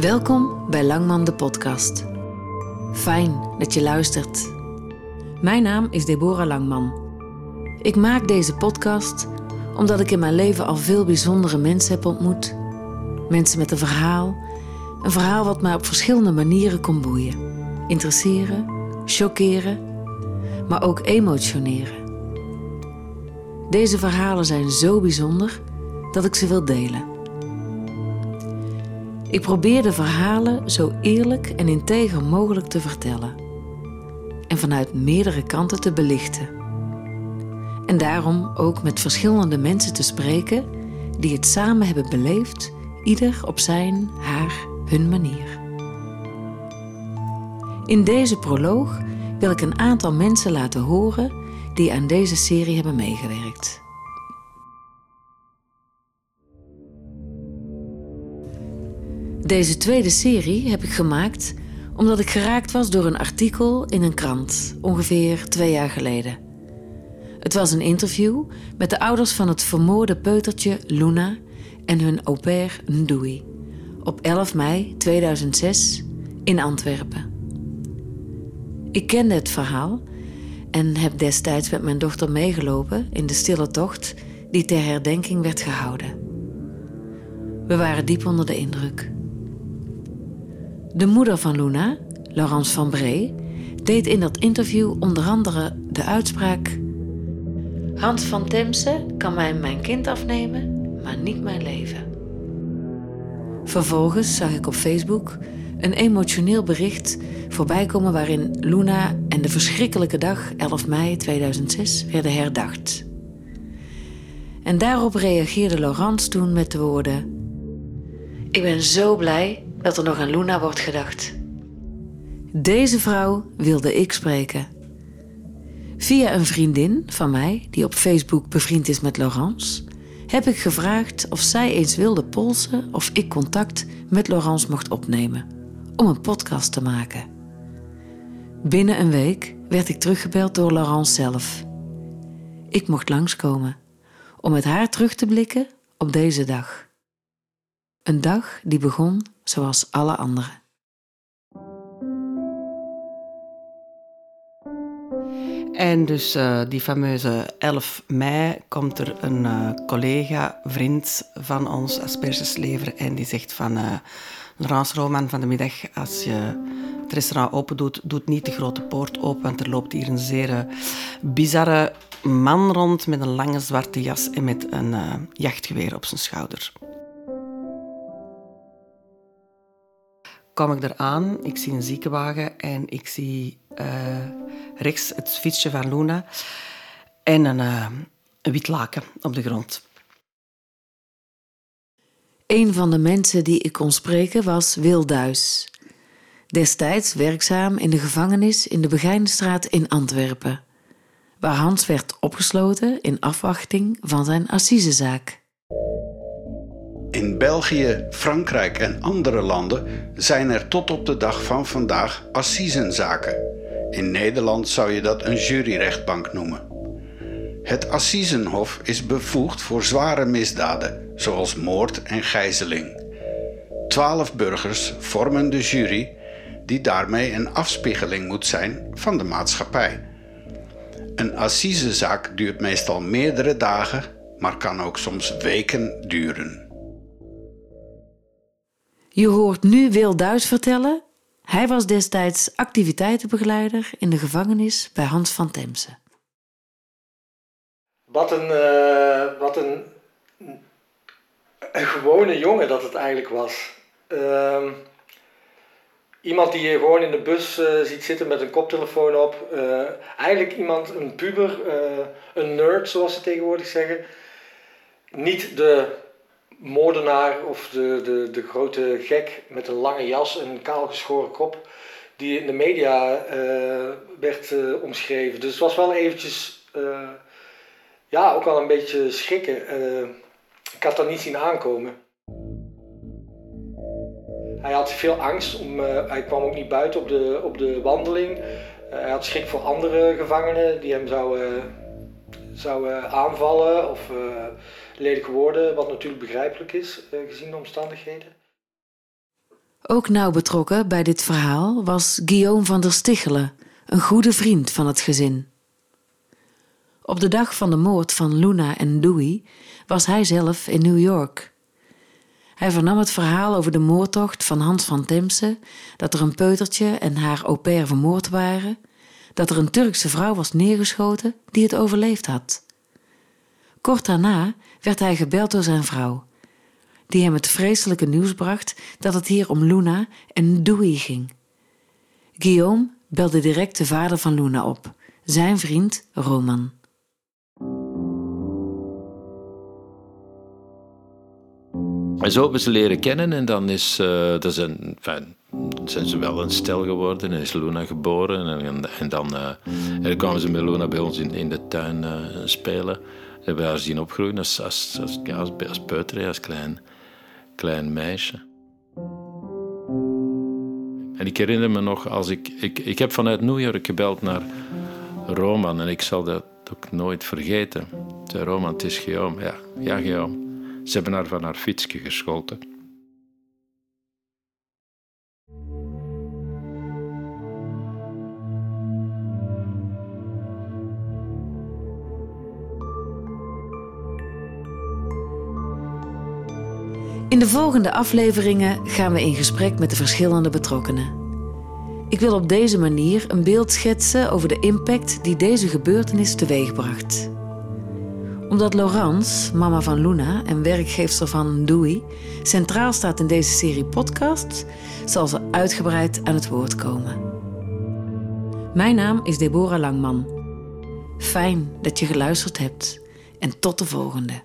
Welkom bij Langman de podcast. Fijn dat je luistert. Mijn naam is Deborah Langman. Ik maak deze podcast omdat ik in mijn leven al veel bijzondere mensen heb ontmoet. Mensen met een verhaal, een verhaal wat mij op verschillende manieren kon boeien, interesseren, choqueren, maar ook emotioneren. Deze verhalen zijn zo bijzonder dat ik ze wil delen. Ik probeer de verhalen zo eerlijk en integer mogelijk te vertellen en vanuit meerdere kanten te belichten. En daarom ook met verschillende mensen te spreken die het samen hebben beleefd, ieder op zijn, haar, hun manier. In deze proloog wil ik een aantal mensen laten horen die aan deze serie hebben meegewerkt. Deze tweede serie heb ik gemaakt omdat ik geraakt was door een artikel in een krant, ongeveer twee jaar geleden. Het was een interview met de ouders van het vermoorde peutertje Luna en hun au pair Ndui op 11 mei 2006 in Antwerpen. Ik kende het verhaal en heb destijds met mijn dochter meegelopen in de stille tocht die ter herdenking werd gehouden. We waren diep onder de indruk. De moeder van Luna, Laurence van Bree, deed in dat interview onder andere de uitspraak: Hans van Temse kan mij mijn kind afnemen, maar niet mijn leven. Vervolgens zag ik op Facebook een emotioneel bericht voorbij komen waarin Luna en de verschrikkelijke dag 11 mei 2006 werden herdacht. En daarop reageerde Laurence toen met de woorden: Ik ben zo blij dat er nog aan Luna wordt gedacht. Deze vrouw wilde ik spreken. Via een vriendin van mij, die op Facebook bevriend is met Laurence, heb ik gevraagd of zij eens wilde polsen of ik contact met Laurence mocht opnemen om een podcast te maken. Binnen een week werd ik teruggebeld door Laurence zelf. Ik mocht langskomen om met haar terug te blikken op deze dag. Een dag die begon zoals alle anderen. En dus uh, die fameuze 11 mei komt er een uh, collega, vriend van ons, aspergeslever, en die zegt van... Uh, Laurence Roman van de middag, als je het restaurant open doet, doet niet de grote poort open, want er loopt hier een zeer bizarre man rond met een lange zwarte jas en met een jachtgeweer op zijn schouder. Kom ik eraan, ik zie een ziekenwagen en ik zie uh, rechts het fietsje van Luna en een, uh, een wit laken op de grond. Een van de mensen die ik kon spreken was Wil Duis. Destijds werkzaam in de gevangenis in de Begijnenstraat in Antwerpen, waar Hans werd opgesloten in afwachting van zijn assisezaak. In België, Frankrijk en andere landen zijn er tot op de dag van vandaag assisenzaken. In Nederland zou je dat een juryrechtbank noemen. Het Assisenhof is bevoegd voor zware misdaden, zoals moord en gijzeling. Twaalf burgers vormen de jury, die daarmee een afspiegeling moet zijn van de maatschappij. Een assisezaak duurt meestal meerdere dagen, maar kan ook soms weken duren. Je hoort nu Wil Duis vertellen. Hij was destijds activiteitenbegeleider in de gevangenis bij Hans van Temse. Wat een, uh, wat een, gewone jongen dat het eigenlijk was. Uh, iemand die je gewoon in de bus uh, ziet zitten met een koptelefoon op. Uh, eigenlijk iemand, een puber, een nerd zoals ze tegenwoordig zeggen. Niet de moordenaar of de, de, de grote gek met een lange jas en een kaalgeschoren kop, die in de media uh, werd uh, omschreven. Dus het was wel eventjes, uh, ja, ook wel een beetje schrikken. ik had dat niet zien aankomen. Hij had veel angst, om, hij kwam ook niet buiten op de, op de wandeling. hij had schrik voor andere gevangenen die hem zouden, zouden aanvallen of lelijk geworden, wat natuurlijk begrijpelijk is, eh, gezien de omstandigheden. Ook nauw betrokken bij dit verhaal was Guillaume van der Stichelen, een goede vriend van het gezin. Op de dag van de moord van Luna en Dewey was hij zelf in New York. Hij vernam het verhaal over de moordtocht van Hans van Temse, dat er een peutertje en haar au pair vermoord waren, dat er een Turkse vrouw was neergeschoten die het overleefd had. Kort daarna werd hij gebeld door zijn vrouw, die hem het vreselijke nieuws bracht dat het hier om Luna en Dewey ging. Guillaume belde direct de vader van Luna op, zijn vriend Roman. En zo hebben ze leren kennen en dan is, uh, dat zijn, enfin, zijn ze wel een stel geworden en is Luna geboren. En, en dan uh, kwamen ze met Luna bij ons in, in de tuin uh, spelen. Hebben haar zien opgroeien als, als, als, als, als klein, klein meisje. En ik herinner me nog, als ik, ik, ik heb vanuit New York gebeld naar Roman en ik zal dat ook nooit vergeten. Zei Roman, het is Guillaume. Ja, ja Guillaume. Ze hebben haar van haar fietsje gescholten. In de volgende afleveringen gaan we in gesprek met de verschillende betrokkenen. Ik wil op deze manier een beeld schetsen over de impact die deze gebeurtenis teweegbracht omdat Laurence, mama van Luna en werkgeefster van Dewey, centraal staat in deze serie podcast, zal ze uitgebreid aan het woord komen. Mijn naam is Deborah Langman. Fijn dat je geluisterd hebt en tot de volgende.